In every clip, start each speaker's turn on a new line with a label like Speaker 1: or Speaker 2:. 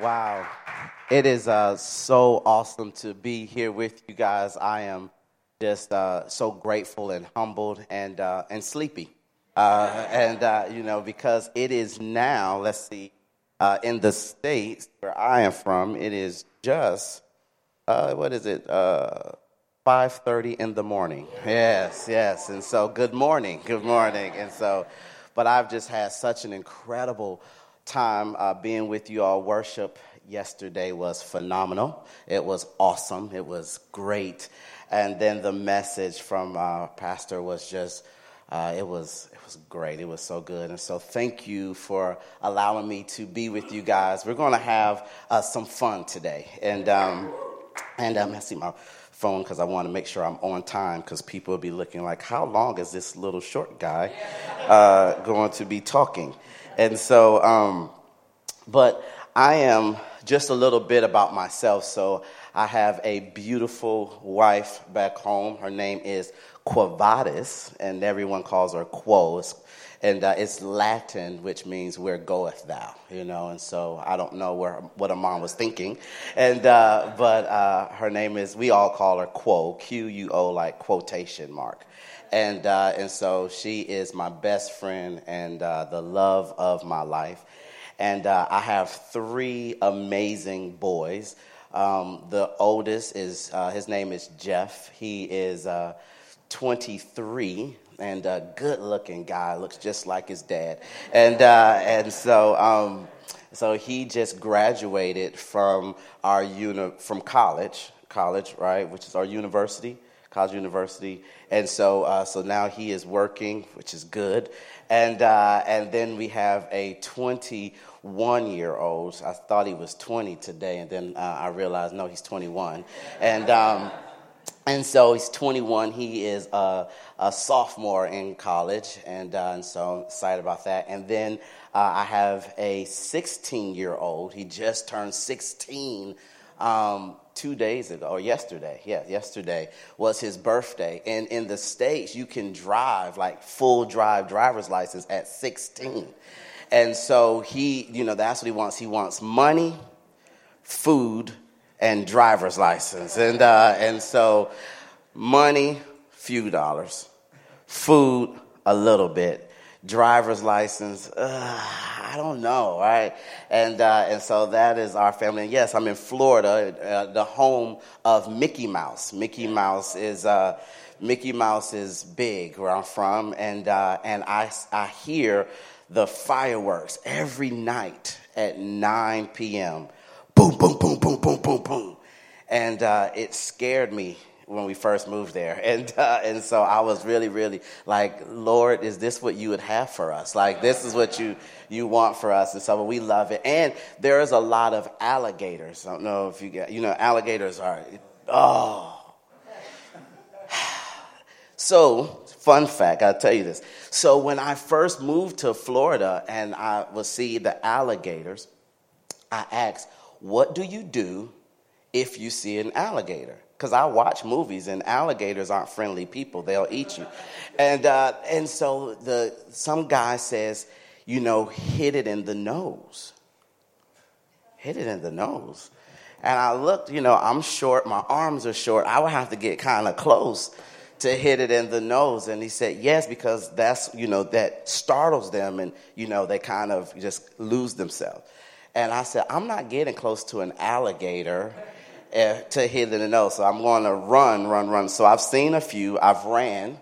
Speaker 1: Wow. It is uh, so awesome to be here with you guys. I am just uh, so grateful and humbled and, uh, and sleepy. Uh, and, uh, you know, because it is now, let's see, uh, in the States where I am from, it is just, what is it, 5.30 in the morning. Yes, yes. And so, good morning, good morning. And so, but I've just had such an incredible time uh, being with you all. Worship yesterday was phenomenal. It was awesome. It was great. And then the message from uh, Pastor was just, uh, it was it was great. It was so good. And so thank you for allowing me to be with you guys. We're going to have uh, some fun today. And um, and um, I see my phone because I want to make sure I'm on time because people will be looking like, how long is this little short guy uh, going to be talking? And so, um, but I am just a little bit about myself. So I have a beautiful wife back home. Her name is Quavadis, and everyone calls her Quo. And uh, it's Latin, which means where goeth thou, you know. And so I don't know where what her mom was thinking, and uh, but uh, her name is. We all call her Quo, Q U O, like quotation mark and uh, and so she is my best friend and uh, the love of my life. And uh, I have three amazing boys. Um, the oldest is uh, his name is Jeff. He is 23 and a good-looking guy. Looks just like his dad. And uh, and so. Um, so he just graduated from our uni- from college, college, right, which is our university, college university, and so, uh, so now he is working, which is good. And, uh, and then we have a 21 year old. I thought he was 20 today, and then uh, I realized, no, he's 21. And, um, and so he's 21. He is a, a sophomore in college, and, uh, and so I'm excited about that. And then uh, I have a 16 year old. He just turned 16 um, two days ago, or yesterday, yeah, yesterday was his birthday. And in the States, you can drive like full drive driver's license at 16. And so he, you know, that's what he wants. He wants money, food, and driver's license. And, uh, and so money, few dollars, food, a little bit, driver's license, uh, I don't know, right? And, uh, and so that is our family. And yes, I'm in Florida, uh, the home of Mickey Mouse. Mickey Mouse is, uh, Mickey Mouse is big where I'm from, and, uh, and I, I hear the fireworks every night at 9 p.m. Boom, boom, boom, boom, boom, boom, boom. And uh, it scared me when we first moved there. And, uh, and so I was really, really like, Lord, is this what you would have for us? Like, this is what you, you want for us. And so we love it. And there is a lot of alligators. I don't know if you get, you know, alligators are, oh. So, fun fact, I'll tell you this. So, when I first moved to Florida and I would see the alligators, I asked, What do you do if you see an alligator? because I watch movies and alligators aren't friendly people; they'll eat you. And uh, and so the some guy says, you know, hit it in the nose. Hit it in the nose. And I looked, you know, I'm short, my arms are short. I would have to get kind of close to hit it in the nose. And he said, yes, because that's, you know, that startles them and, you know, they kind of just lose themselves. And I said, I'm not getting close to an alligator uh, to hit in the nose. So I'm going to run, run, run. So I've seen a few. I've ran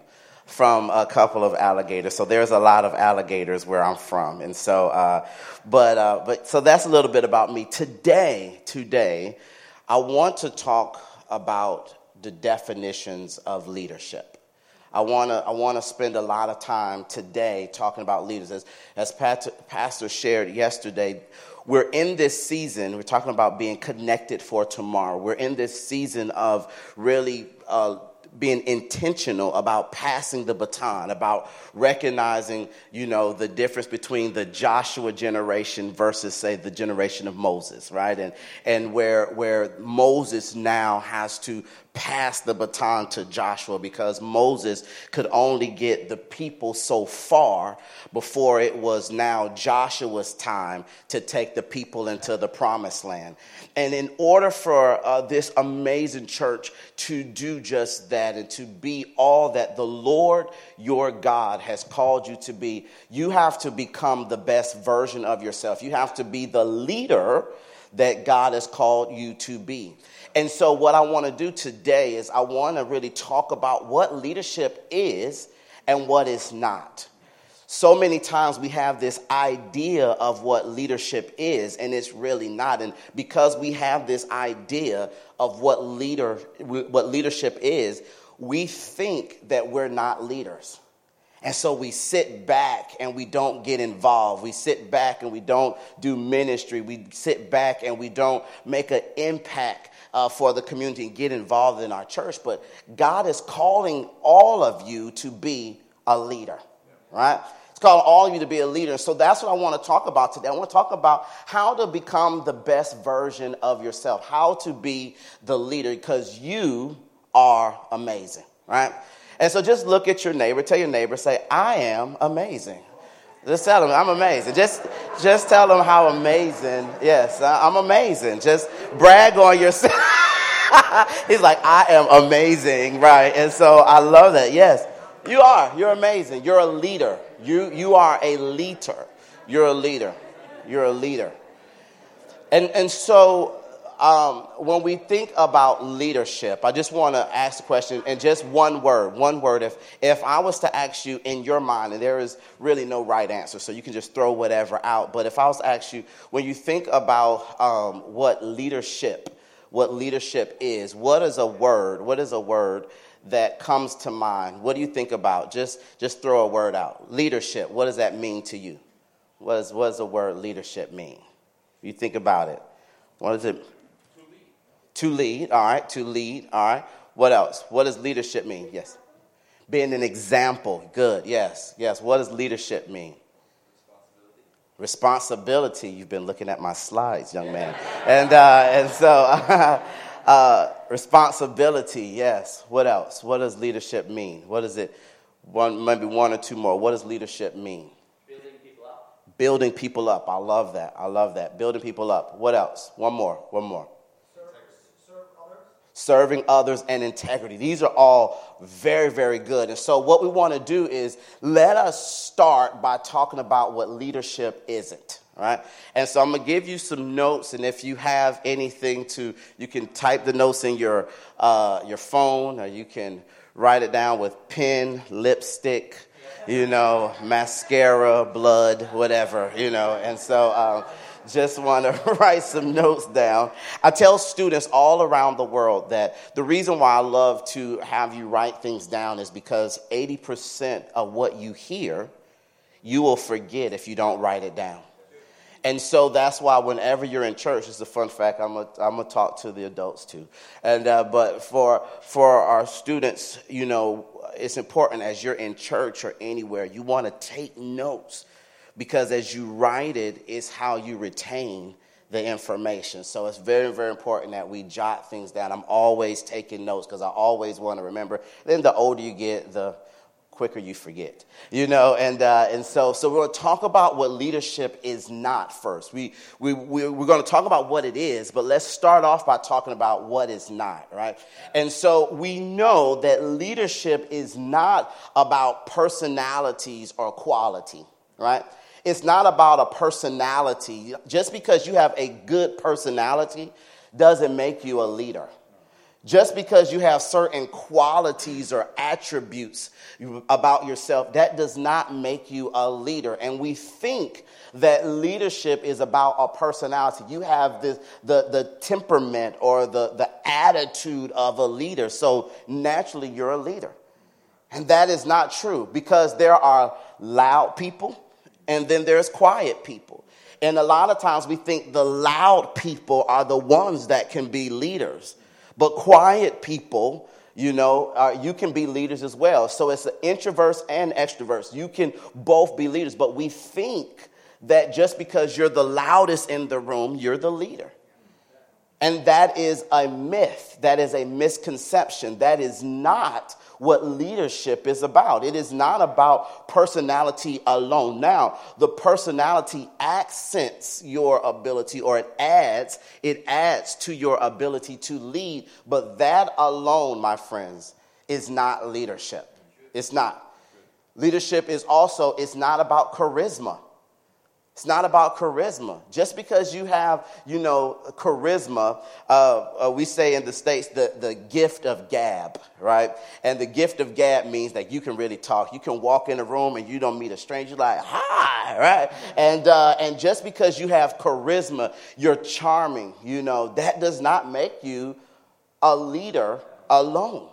Speaker 1: from a couple of alligators. So there's a lot of alligators where I'm from. And so, uh, but, uh, but, so that's a little bit about me. Today, today, I want to talk about the definitions of leadership. I want to I want to spend a lot of time today talking about leaders. As, as Pastor shared yesterday, we're in this season, we're talking about being connected for tomorrow. We're in this season of really uh, being intentional about passing the baton, about recognizing, you know, the difference between the Joshua generation versus, say, the generation of Moses, right? And, and where, where Moses now has to passed the baton to Joshua because Moses could only get the people so far before it was now Joshua's time to take the people into the promised land. And in order for uh, this amazing church to do just that and to be all that the Lord your God has called you to be, you have to become the best version of yourself. You have to be the leader that God has called you to be. And so, what I want to do today is I want to really talk about what leadership is and what is not. So many times we have this idea of what leadership is, and it's really not. And because we have this idea of what leader, what leadership is, we think that we're not leaders. And so we sit back and we don't get involved. We sit back and we don't do ministry. We sit back and we don't make an impact uh, for the community and get involved in our church. But God is calling all of you to be a leader, right? It's calling all of you to be a leader. So that's what I want to talk about today. I want to talk about how to become the best version of yourself, how to be the leader, because you are amazing, right? And so just look at your neighbor, tell your neighbor, say, I am amazing. Just tell them I'm amazing. Just, just tell them how amazing. Yes, I'm amazing. Just brag on yourself. He's like, I am amazing, right? And so I love that. Yes, you are. You're amazing. You're a leader. You, you are a leader. You're a leader. You're a leader. And, and so um, when we think about leadership, I just want to ask a question in just one word. One word. If if I was to ask you in your mind, and there is really no right answer, so you can just throw whatever out. But if I was to ask you, when you think about um, what leadership, what leadership is, what is a word? What is a word? that comes to mind what do you think about just just throw a word out leadership what does that mean to you what, is, what does the word leadership mean you think about it what does it to lead, all right, to lead, all right. What else? What does leadership mean? Yes. Being an example, good, yes, yes. What does leadership mean? Responsibility. Responsibility. You've been looking at my slides, young man. and, uh, and so, uh, responsibility, yes. What else? What does leadership mean? What does it, one, maybe one or two more. What does leadership mean?
Speaker 2: Building people up.
Speaker 1: Building people up. I love that. I love that. Building people up. What else? One more. One more serving others, and integrity. These are all very, very good. And so, what we want to do is let us start by talking about what leadership isn't. Right. And so I'm going to give you some notes. And if you have anything to, you can type the notes in your, uh, your phone or you can write it down with pen, lipstick, you know, mascara, blood, whatever, you know. And so, um, just want to write some notes down. I tell students all around the world that the reason why I love to have you write things down is because 80% of what you hear, you will forget if you don't write it down. And so that's why whenever you're in church, it's a fun fact. I'm gonna, I'm gonna talk to the adults too. And uh, but for for our students, you know, it's important as you're in church or anywhere, you want to take notes because as you write it, it's how you retain the information. So it's very, very important that we jot things down. I'm always taking notes because I always want to remember. Then the older you get, the quicker you forget, you know. And uh, and so so we're going to talk about what leadership is not first. We we, we we're going to talk about what it is, but let's start off by talking about what is not, right? And so we know that leadership is not about personalities or quality, right? It's not about a personality. Just because you have a good personality doesn't make you a leader. Just because you have certain qualities or attributes about yourself, that does not make you a leader. And we think that leadership is about a personality. You have this, the, the temperament or the, the attitude of a leader. So naturally, you're a leader. And that is not true because there are loud people and then there's quiet people. And a lot of times we think the loud people are the ones that can be leaders. But quiet people, you know, uh, you can be leaders as well. So it's the introverts and extroverts. You can both be leaders. But we think that just because you're the loudest in the room, you're the leader. And that is a myth. That is a misconception. That is not what leadership is about. It is not about personality alone. Now, the personality accents your ability or it adds, it adds to your ability to lead, but that alone, my friends, is not leadership. It's not. Leadership is also it's not about charisma. It's not about charisma. Just because you have, you know, charisma, uh, uh, we say in the States the, the gift of gab, right? And the gift of gab means that you can really talk. You can walk in a room and you don't meet a stranger, like, hi, right? And, uh, and just because you have charisma, you're charming, you know, that does not make you a leader alone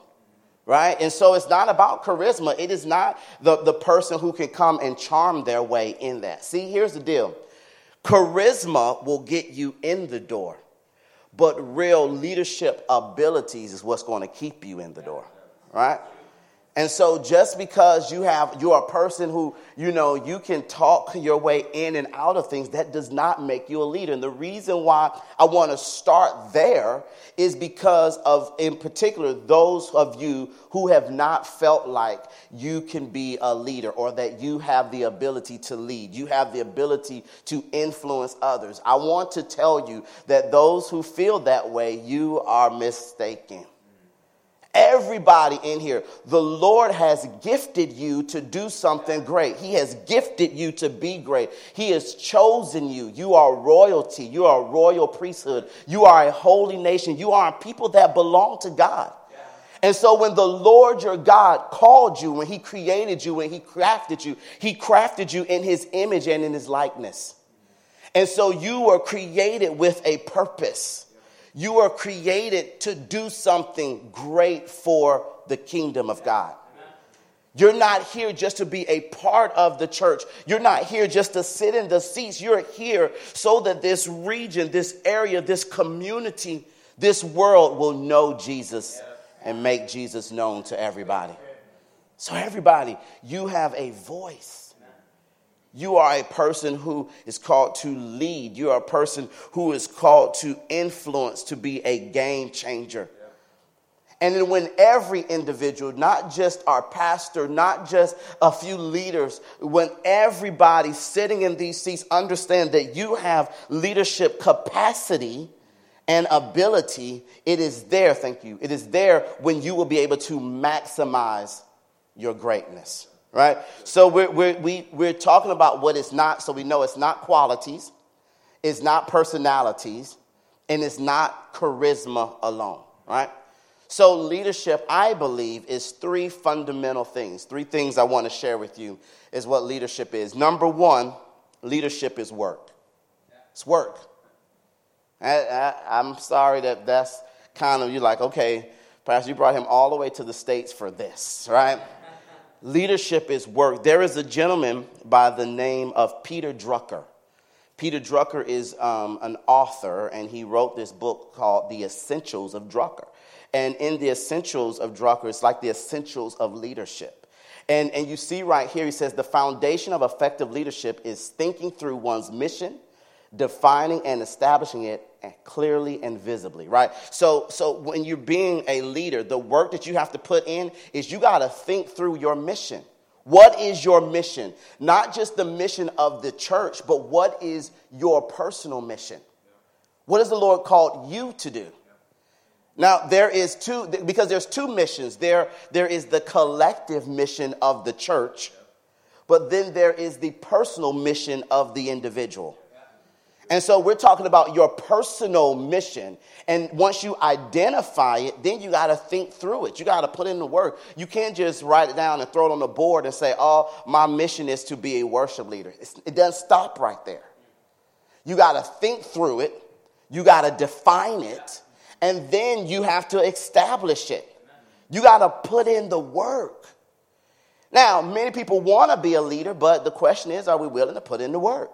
Speaker 1: right? And so it's not about charisma. It is not the, the person who can come and charm their way in that. See, here's the deal charisma will get you in the door, but real leadership abilities is what's going to keep you in the door, right? And so just because you have you're a person who, you know, you can talk your way in and out of things, that does not make you a leader. And the reason why I want to start there is because of in particular those of you who have not felt like you can be a leader or that you have the ability to lead. You have the ability to influence others. I want to tell you that those who feel that way, you are mistaken. Everybody in here, the Lord has gifted you to do something great. He has gifted you to be great. He has chosen you. You are royalty. You are a royal priesthood. You are a holy nation. You are a people that belong to God. And so when the Lord your God called you, when he created you, when he crafted you, he crafted you in his image and in his likeness. And so you were created with a purpose. You are created to do something great for the kingdom of God. You're not here just to be a part of the church. You're not here just to sit in the seats. You're here so that this region, this area, this community, this world will know Jesus and make Jesus known to everybody. So, everybody, you have a voice. You are a person who is called to lead. You are a person who is called to influence, to be a game changer. And then, when every individual, not just our pastor, not just a few leaders, when everybody sitting in these seats understand that you have leadership capacity and ability, it is there, thank you, it is there when you will be able to maximize your greatness right? So we're, we're, we, we're talking about what it's not, so we know it's not qualities, it's not personalities, and it's not charisma alone, right? So, leadership, I believe, is three fundamental things. Three things I want to share with you is what leadership is. Number one, leadership is work. It's work. I, am sorry that that's kind of, you're like, okay, Pastor, you brought him all the way to the States for this, right? Leadership is work. There is a gentleman by the name of Peter Drucker. Peter Drucker is um, an author, and he wrote this book called The Essentials of Drucker. And in the Essentials of Drucker, it's like the essentials of leadership. And, and you see right here, he says the foundation of effective leadership is thinking through one's mission, defining and establishing it clearly and visibly, right? So, so when you're being a leader, the work that you have to put in is you got to think through your mission. What is your mission? Not just the mission of the church, but what is your personal mission? What has the Lord called you to do? Now, there is two, because there's two missions. There, there is the collective mission of the church, but then there is the personal mission of the individual. And so we're talking about your personal mission. And once you identify it, then you got to think through it. You got to put in the work. You can't just write it down and throw it on the board and say, oh, my mission is to be a worship leader. It's, it doesn't stop right there. You got to think through it, you got to define it, and then you have to establish it. You got to put in the work. Now, many people want to be a leader, but the question is, are we willing to put in the work?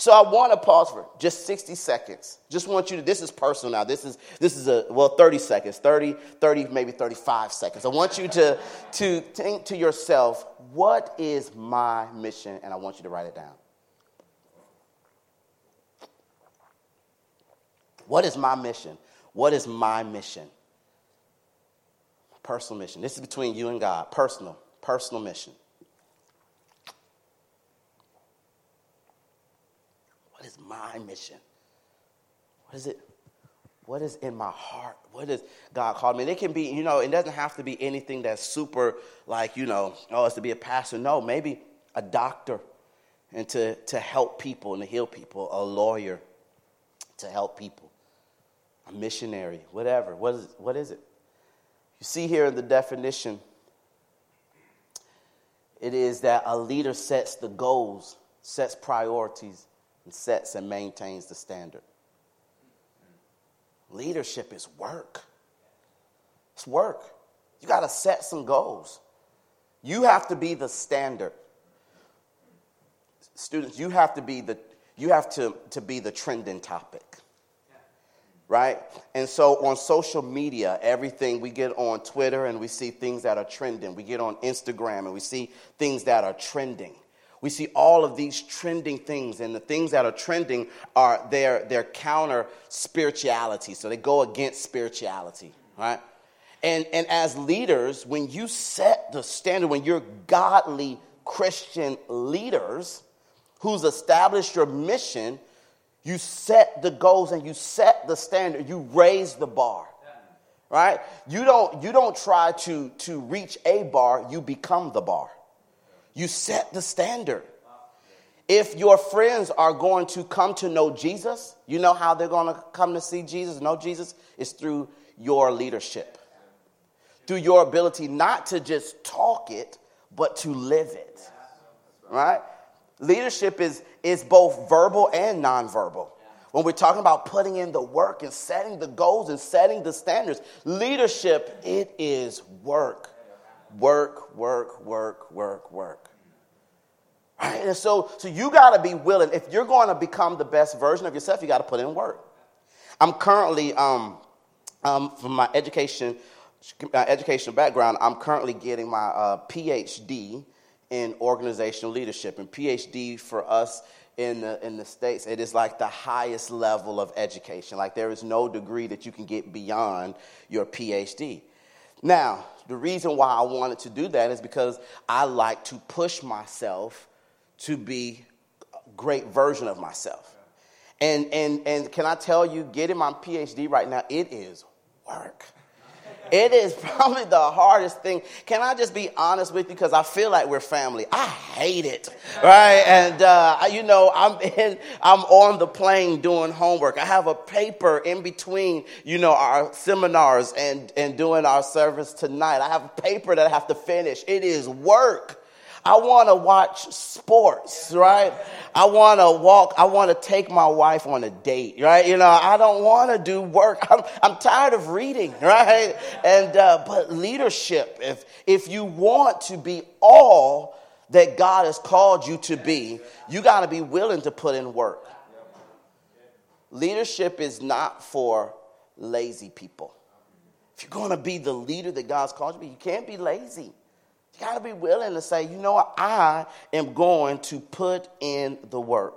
Speaker 1: So I want to pause for just 60 seconds. Just want you to, this is personal now. This is, this is a, well, 30 seconds, 30, 30, maybe 35 seconds. I want you to, to think to yourself, what is my mission? And I want you to write it down. What is my mission? What is my mission? Personal mission. This is between you and God. Personal, personal mission. What is my mission? What is it? What is in my heart? What is God called me? And it can be, you know, it doesn't have to be anything that's super like, you know, oh, it's to be a pastor. No, maybe a doctor and to, to help people and to heal people, a lawyer to help people, a missionary, whatever. What is, what is it? You see here in the definition, it is that a leader sets the goals, sets priorities, and sets and maintains the standard. Leadership is work. It's work. You got to set some goals. You have to be the standard. Students, you have to be the you have to, to be the trending topic. Right? And so on social media, everything we get on Twitter and we see things that are trending. We get on Instagram and we see things that are trending. We see all of these trending things, and the things that are trending are their, their counter spirituality. So they go against spirituality, right? And, and as leaders, when you set the standard, when you're godly Christian leaders who's established your mission, you set the goals and you set the standard, you raise the bar. Right? You don't you don't try to to reach a bar, you become the bar. You set the standard. If your friends are going to come to know Jesus, you know how they're going to come to see Jesus, know Jesus? is through your leadership. Through your ability not to just talk it, but to live it. Right? Leadership is, is both verbal and nonverbal. When we're talking about putting in the work and setting the goals and setting the standards, leadership, it is work. Work, work, work, work, work. Right? And so, so you got to be willing. If you're going to become the best version of yourself, you got to put in work. I'm currently, um, um, from my education, my educational background, I'm currently getting my uh, PhD in organizational leadership. And PhD for us in the, in the States, it is like the highest level of education. Like there is no degree that you can get beyond your PhD. Now, the reason why I wanted to do that is because I like to push myself to be a great version of myself. And, and, and can I tell you, getting my PhD right now, it is work. It is probably the hardest thing. Can I just be honest with you? Because I feel like we're family. I hate it, right? And uh, you know, I'm in, I'm on the plane doing homework. I have a paper in between, you know, our seminars and and doing our service tonight. I have a paper that I have to finish. It is work. I want to watch sports, right? I want to walk. I want to take my wife on a date, right? You know, I don't want to do work. I'm, I'm tired of reading, right? And, uh, but leadership, if, if you want to be all that God has called you to be, you got to be willing to put in work. Leadership is not for lazy people. If you're going to be the leader that God's called you to be, you can't be lazy. You got to be willing to say, you know what, I am going to put in the work.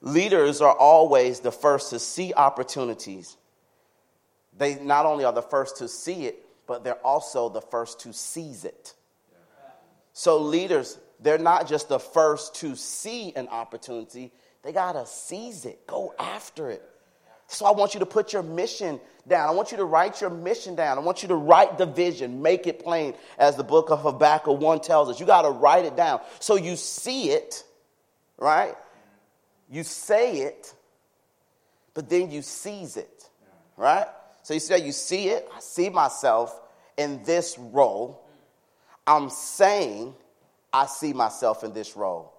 Speaker 1: Leaders are always the first to see opportunities. They not only are the first to see it, but they're also the first to seize it. So, leaders, they're not just the first to see an opportunity, they got to seize it, go after it. So, I want you to put your mission down. I want you to write your mission down. I want you to write the vision, make it plain, as the book of Habakkuk 1 tells us. You got to write it down so you see it, right? You say it, but then you seize it, right? So you say, You see it, I see myself in this role. I'm saying, I see myself in this role.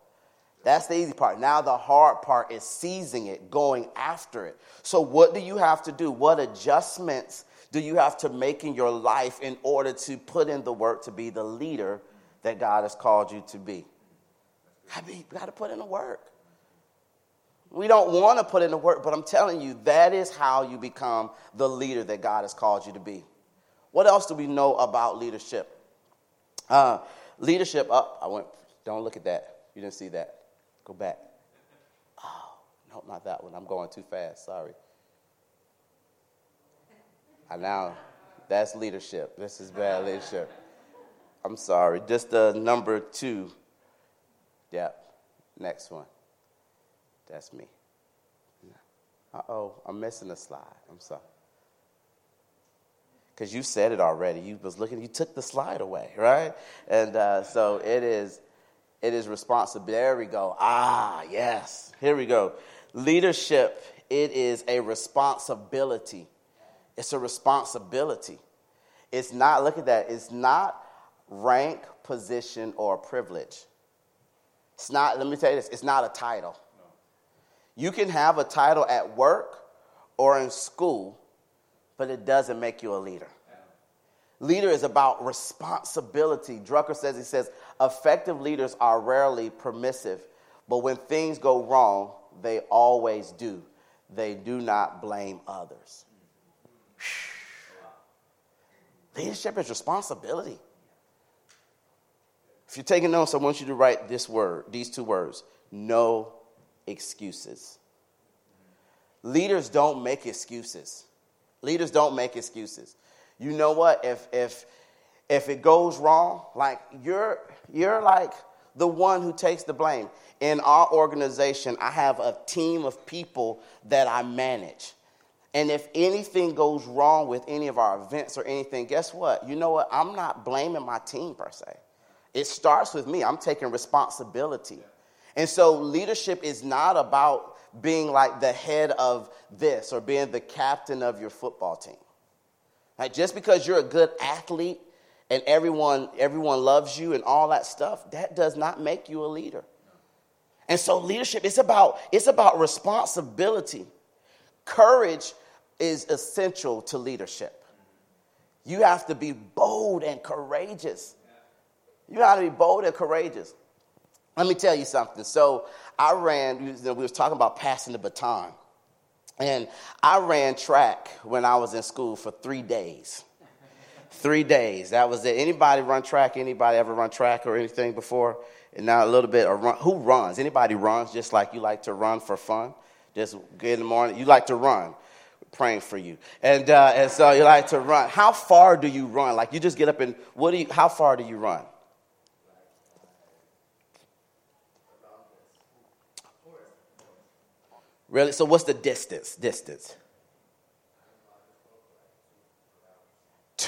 Speaker 1: That's the easy part. Now, the hard part is seizing it, going after it. So, what do you have to do? What adjustments do you have to make in your life in order to put in the work to be the leader that God has called you to be? I mean, you got to put in the work. We don't want to put in the work, but I'm telling you, that is how you become the leader that God has called you to be. What else do we know about leadership? Uh, leadership, up. Oh, I went, don't look at that. You didn't see that. Go back. Oh, no, not that one. I'm going too fast. Sorry. I now, that's leadership. This is bad leadership. I'm sorry. Just the number two. Yep. Next one. That's me. Uh oh, I'm missing a slide. I'm sorry. Because you said it already. You was looking, you took the slide away, right? And uh, so it is, it is responsible. There we go. Ah, yes. Here we go. Leadership, it is a responsibility. It's a responsibility. It's not, look at that, it's not rank, position, or privilege. It's not, let me tell you this, it's not a title. You can have a title at work or in school, but it doesn't make you a leader. Leader is about responsibility. Drucker says, he says, effective leaders are rarely permissive, but when things go wrong, they always do. They do not blame others. Leadership is responsibility. If you're taking notes, I want you to write this word, these two words no excuses. Leaders don't make excuses. Leaders don't make excuses. You know what? If if if it goes wrong, like you're you're like the one who takes the blame. In our organization, I have a team of people that I manage. And if anything goes wrong with any of our events or anything, guess what? You know what? I'm not blaming my team per se. It starts with me. I'm taking responsibility. And so leadership is not about being like the head of this or being the captain of your football team. Like just because you're a good athlete and everyone everyone loves you and all that stuff, that does not make you a leader. And so leadership it's about it's about responsibility. Courage is essential to leadership. You have to be bold and courageous. You got to be bold and courageous. Let me tell you something. So I ran, you know, we was talking about passing the baton. And I ran track when I was in school for three days. Three days. That was it. Anybody run track? Anybody ever run track or anything before? And now a little bit of run. Who runs? Anybody runs just like you like to run for fun? Just get in the morning. You like to run praying for you. And, uh, and so you like to run. How far do you run? Like you just get up and what do you, how far do you run? Really? So what's the distance? Distance.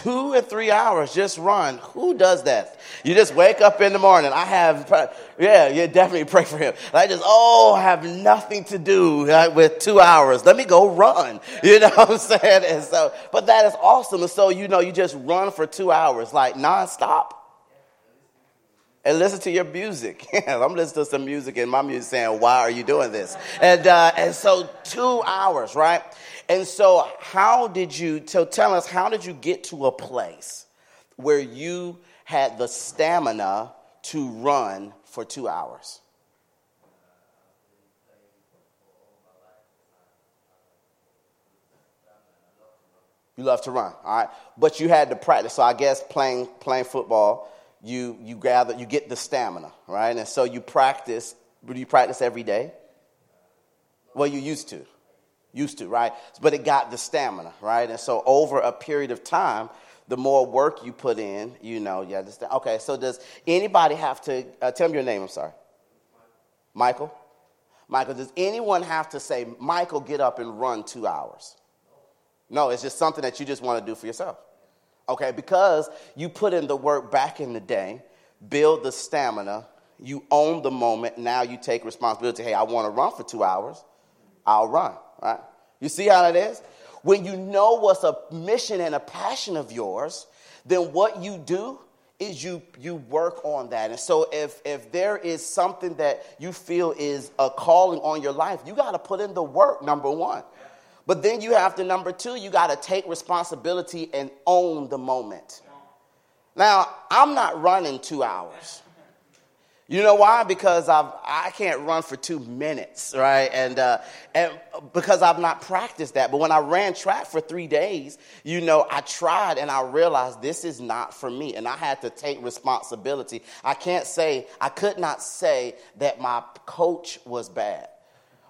Speaker 1: Two and three hours, just run. Who does that? You just wake up in the morning. I have, yeah, you definitely pray for him. I just, oh, I have nothing to do with two hours. Let me go run. You know what I'm saying? And so, but that is awesome. And so, you know, you just run for two hours, like nonstop and listen to your music. I'm listening to some music and my music saying, why are you doing this? And, uh, and so two hours, right? And so how did you, tell us, how did you get to a place where you had the stamina to run for two hours? You love to run, all right? But you had to practice. So I guess playing playing football, you, you gather, you get the stamina, right? And so you practice, do you practice every day? Well, you used to, used to, right? But it got the stamina, right? And so over a period of time, the more work you put in, you know, you understand. Okay, so does anybody have to, uh, tell me your name, I'm sorry. Michael? Michael, does anyone have to say, Michael, get up and run two hours? No, it's just something that you just want to do for yourself okay? Because you put in the work back in the day, build the stamina, you own the moment, now you take responsibility. Hey, I want to run for two hours, I'll run, right? You see how that is? When you know what's a mission and a passion of yours, then what you do is you you work on that. And so if if there is something that you feel is a calling on your life, you got to put in the work number 1. But then you have to, number two, you got to take responsibility and own the moment. Now, I'm not running two hours. You know why? Because I've, I can't run for two minutes, right? And, uh, and because I've not practiced that. But when I ran track for three days, you know, I tried and I realized this is not for me. And I had to take responsibility. I can't say, I could not say that my coach was bad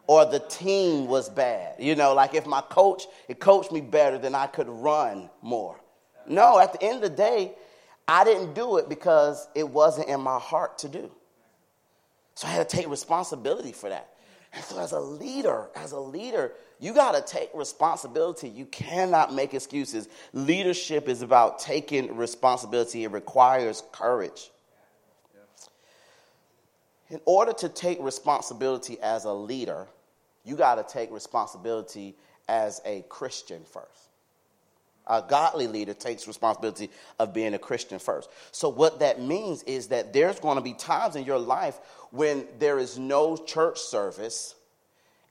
Speaker 1: or the team was bad. You know, like if my coach, it coached me better, then I could run more. No, at the end of the day, I didn't do it because it wasn't in my heart to do. So I had to take responsibility for that. And so as a leader, as a leader, you got to take responsibility. You cannot make excuses. Leadership is about taking responsibility. It requires courage. In order to take responsibility as a leader, you got to take responsibility as a Christian first. A godly leader takes responsibility of being a Christian first. So, what that means is that there's going to be times in your life when there is no church service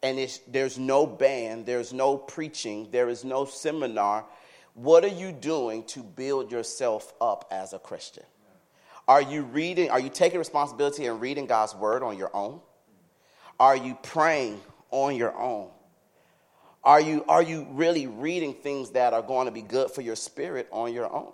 Speaker 1: and there's no band, there's no preaching, there is no seminar. What are you doing to build yourself up as a Christian? Are you reading, are you taking responsibility and reading God's word on your own? Are you praying on your own? Are you, are you really reading things that are going to be good for your spirit on your own?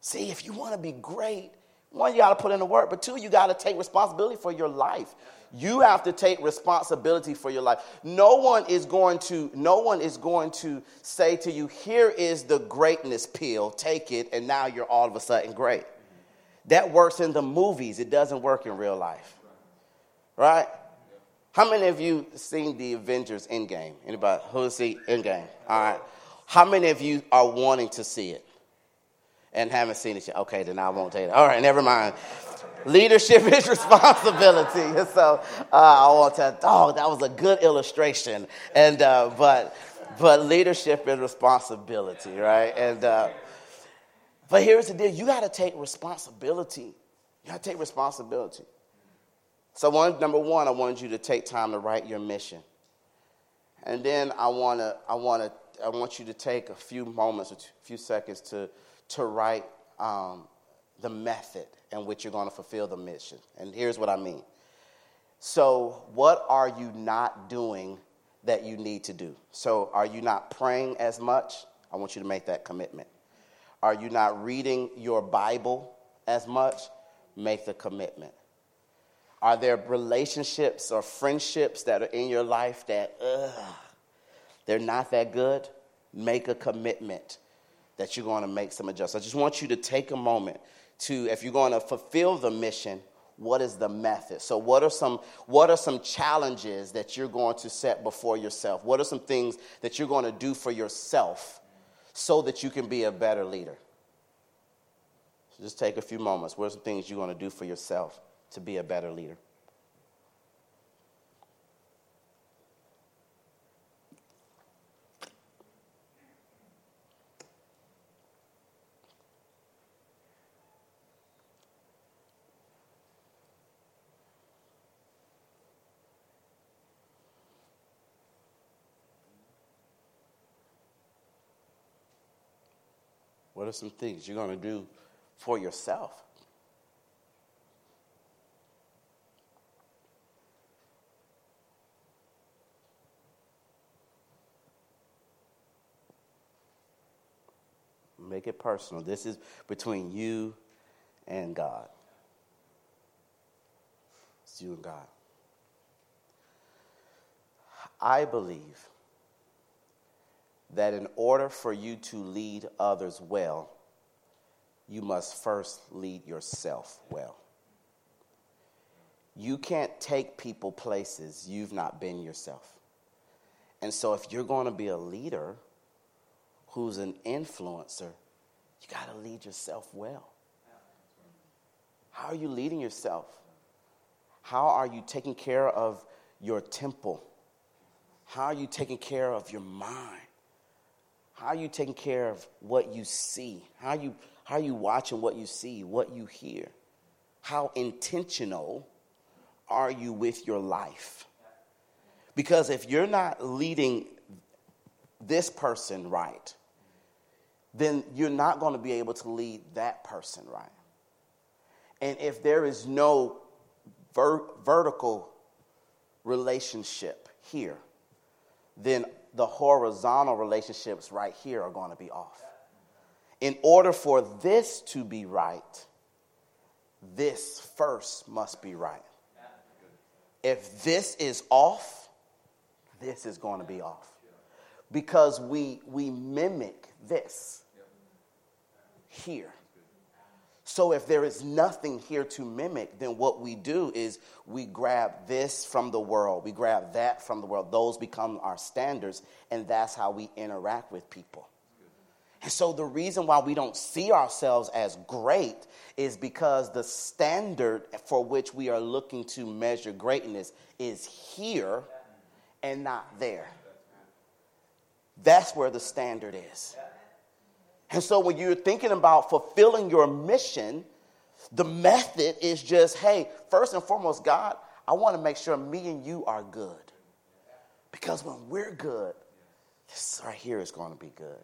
Speaker 1: See, if you want to be great, one, you got to put in the work, but two, you got to take responsibility for your life. You have to take responsibility for your life. No one is going to, no one is going to say to you, here is the greatness pill, take it, and now you're all of a sudden great. That works in the movies, it doesn't work in real life. Right? How many of you seen the Avengers Endgame? Anybody who see Endgame? All right. How many of you are wanting to see it and haven't seen it yet? Okay, then I won't tell you. All right, never mind. Leadership is responsibility. So uh, I want to. Oh, that was a good illustration. And uh, but but leadership is responsibility, right? And uh, but here's the deal: you got to take responsibility. You got to take responsibility. So, one, number one, I wanted you to take time to write your mission. And then I, wanna, I, wanna, I want you to take a few moments, a few seconds to, to write um, the method in which you're going to fulfill the mission. And here's what I mean. So, what are you not doing that you need to do? So, are you not praying as much? I want you to make that commitment. Are you not reading your Bible as much? Make the commitment. Are there relationships or friendships that are in your life that, ugh, they're not that good? Make a commitment that you're going to make some adjustments. I just want you to take a moment to, if you're going to fulfill the mission, what is the method? So, what are some what are some challenges that you're going to set before yourself? What are some things that you're going to do for yourself so that you can be a better leader? So just take a few moments. What are some things you're going to do for yourself? To be a better leader. What are some things you're going to do for yourself? Make it personal. This is between you and God. It's you and God. I believe that in order for you to lead others well, you must first lead yourself well. You can't take people places you've not been yourself. And so, if you're going to be a leader who's an influencer, you got to lead yourself well. How are you leading yourself? How are you taking care of your temple? How are you taking care of your mind? How are you taking care of what you see? How are you, how are you watching what you see, what you hear? How intentional are you with your life? Because if you're not leading this person right, then you're not going to be able to lead that person right. And if there is no ver- vertical relationship here, then the horizontal relationships right here are going to be off. In order for this to be right, this first must be right. If this is off, this is going to be off. Because we, we mimic this here. So if there is nothing here to mimic, then what we do is we grab this from the world, we grab that from the world. Those become our standards, and that's how we interact with people. And so the reason why we don't see ourselves as great is because the standard for which we are looking to measure greatness is here and not there. That's where the standard is. And so when you're thinking about fulfilling your mission, the method is just, hey, first and foremost, God, I want to make sure me and you are good. Because when we're good, this right here is going to be good.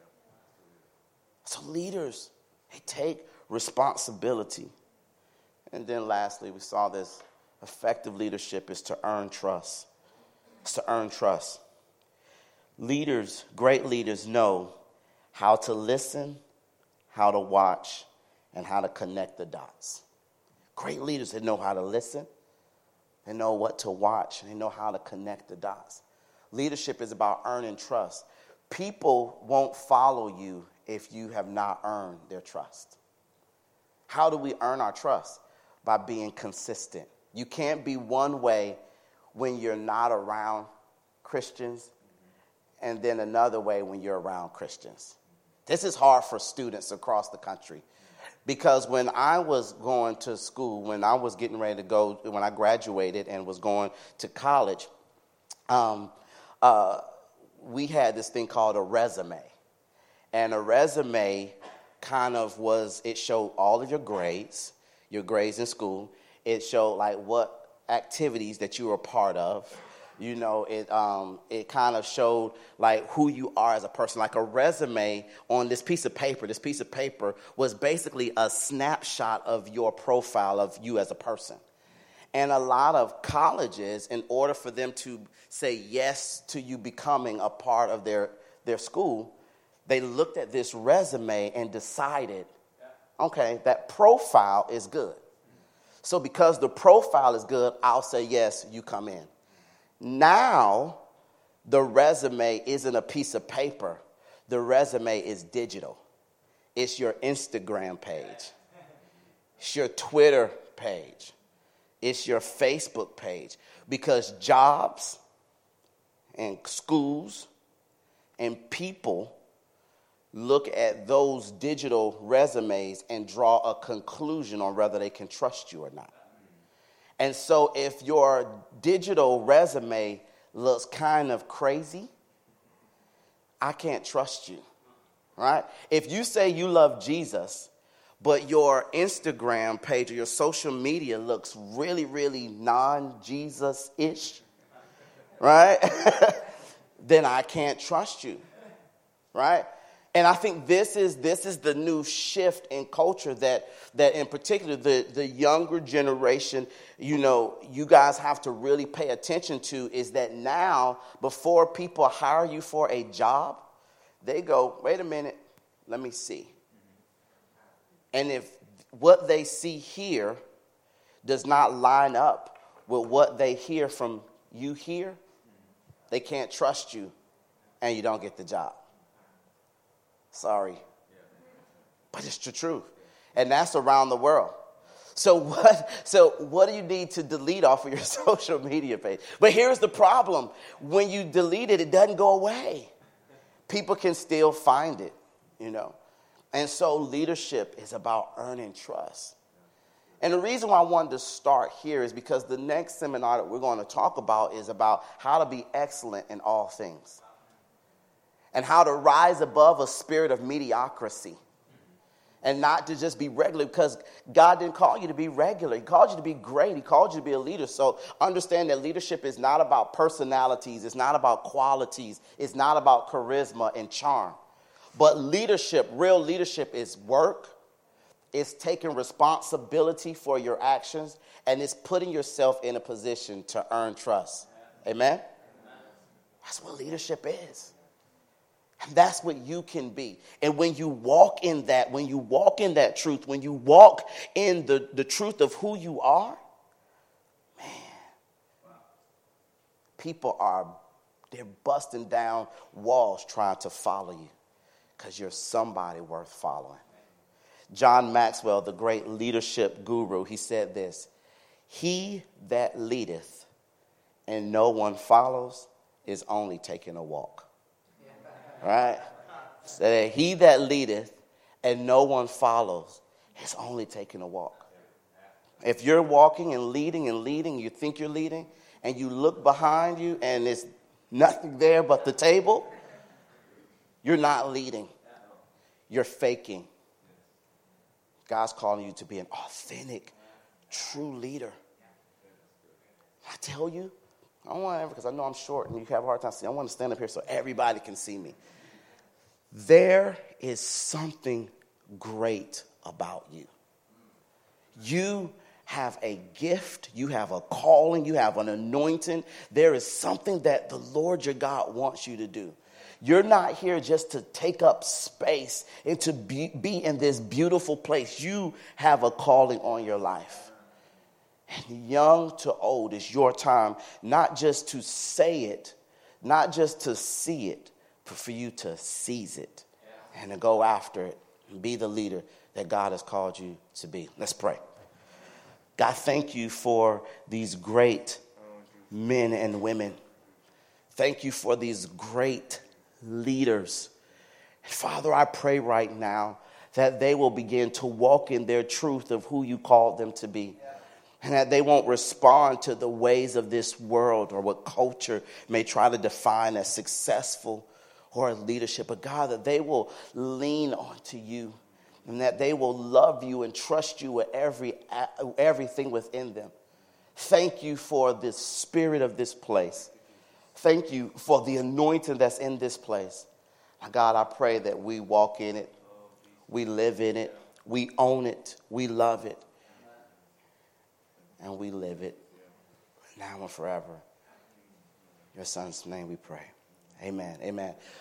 Speaker 1: So leaders, they take responsibility. And then lastly, we saw this effective leadership is to earn trust. It's to earn trust. Leaders, great leaders know how to listen, how to watch, and how to connect the dots. Great leaders that know how to listen, they know what to watch, and they know how to connect the dots. Leadership is about earning trust. People won't follow you if you have not earned their trust. How do we earn our trust? By being consistent. You can't be one way when you're not around Christians, and then another way when you're around Christians. This is hard for students across the country because when I was going to school, when I was getting ready to go, when I graduated and was going to college, um, uh, we had this thing called a resume. And a resume kind of was, it showed all of your grades, your grades in school. It showed like what activities that you were a part of you know it um, it kind of showed like who you are as a person. Like a resume on this piece of paper this piece of paper was basically a snapshot of your profile of you as a person. And a lot of colleges in order for them to say yes to you becoming a part of their their school they looked at this resume and decided okay that profile is good. So because the profile is good i'll say yes you come in now, the resume isn't a piece of paper, the resume is digital. It's your Instagram page, it's your Twitter page, it's your Facebook page. Because jobs and schools and people look at those digital resumes and draw a conclusion on whether they can trust you or not. And so if your digital resume looks kind of crazy, I can't trust you. Right? If you say you love Jesus, but your Instagram page or your social media looks really, really non Jesus ish, right? then I can't trust you, right? And I think this is, this is the new shift in culture that, that in particular, the, the younger generation, you know, you guys have to really pay attention to is that now, before people hire you for a job, they go, wait a minute, let me see. And if what they see here does not line up with what they hear from you here, they can't trust you and you don't get the job. Sorry. But it's the truth. And that's around the world. So what, so what do you need to delete off of your social media page? But here's the problem. When you delete it, it doesn't go away. People can still find it, you know. And so leadership is about earning trust. And the reason why I wanted to start here is because the next seminar that we're going to talk about is about how to be excellent in all things and how to rise above a spirit of mediocrity and not to just be regular because God didn't call you to be regular. He called you to be great. He called you to be a leader. So understand that leadership is not about personalities, it's not about qualities, it's not about charisma and charm. But leadership, real leadership, is work, it's taking responsibility for your actions, and it's putting yourself in a position to earn trust. Amen? That's what leadership is. That's what you can be. And when you walk in that, when you walk in that truth, when you walk in the, the truth of who you are, man, people are They're busting down walls trying to follow you because you're somebody worth following. John Maxwell, the great leadership guru, he said this He that leadeth and no one follows is only taking a walk. Right? So he that leadeth and no one follows is only taking a walk. If you're walking and leading and leading, you think you're leading, and you look behind you and there's nothing there but the table, you're not leading. You're faking. God's calling you to be an authentic, true leader. I tell you, I want to, because I know I'm short and you have a hard time seeing. I want to stand up here so everybody can see me. There is something great about you. You have a gift, you have a calling, you have an anointing. There is something that the Lord your God wants you to do. You're not here just to take up space and to be, be in this beautiful place. You have a calling on your life. And young to old is your time, not just to say it, not just to see it, but for you to seize it and to go after it and be the leader that God has called you to be. Let's pray. God, thank you for these great men and women. Thank you for these great leaders. And Father, I pray right now that they will begin to walk in their truth of who you called them to be. And that they won't respond to the ways of this world or what culture may try to define as successful or as leadership. But God, that they will lean onto you and that they will love you and trust you with every, everything within them. Thank you for the spirit of this place. Thank you for the anointing that's in this place. God, I pray that we walk in it, we live in it, we own it, we love it, and we live it now and forever. Your son's name we pray. Amen. Amen.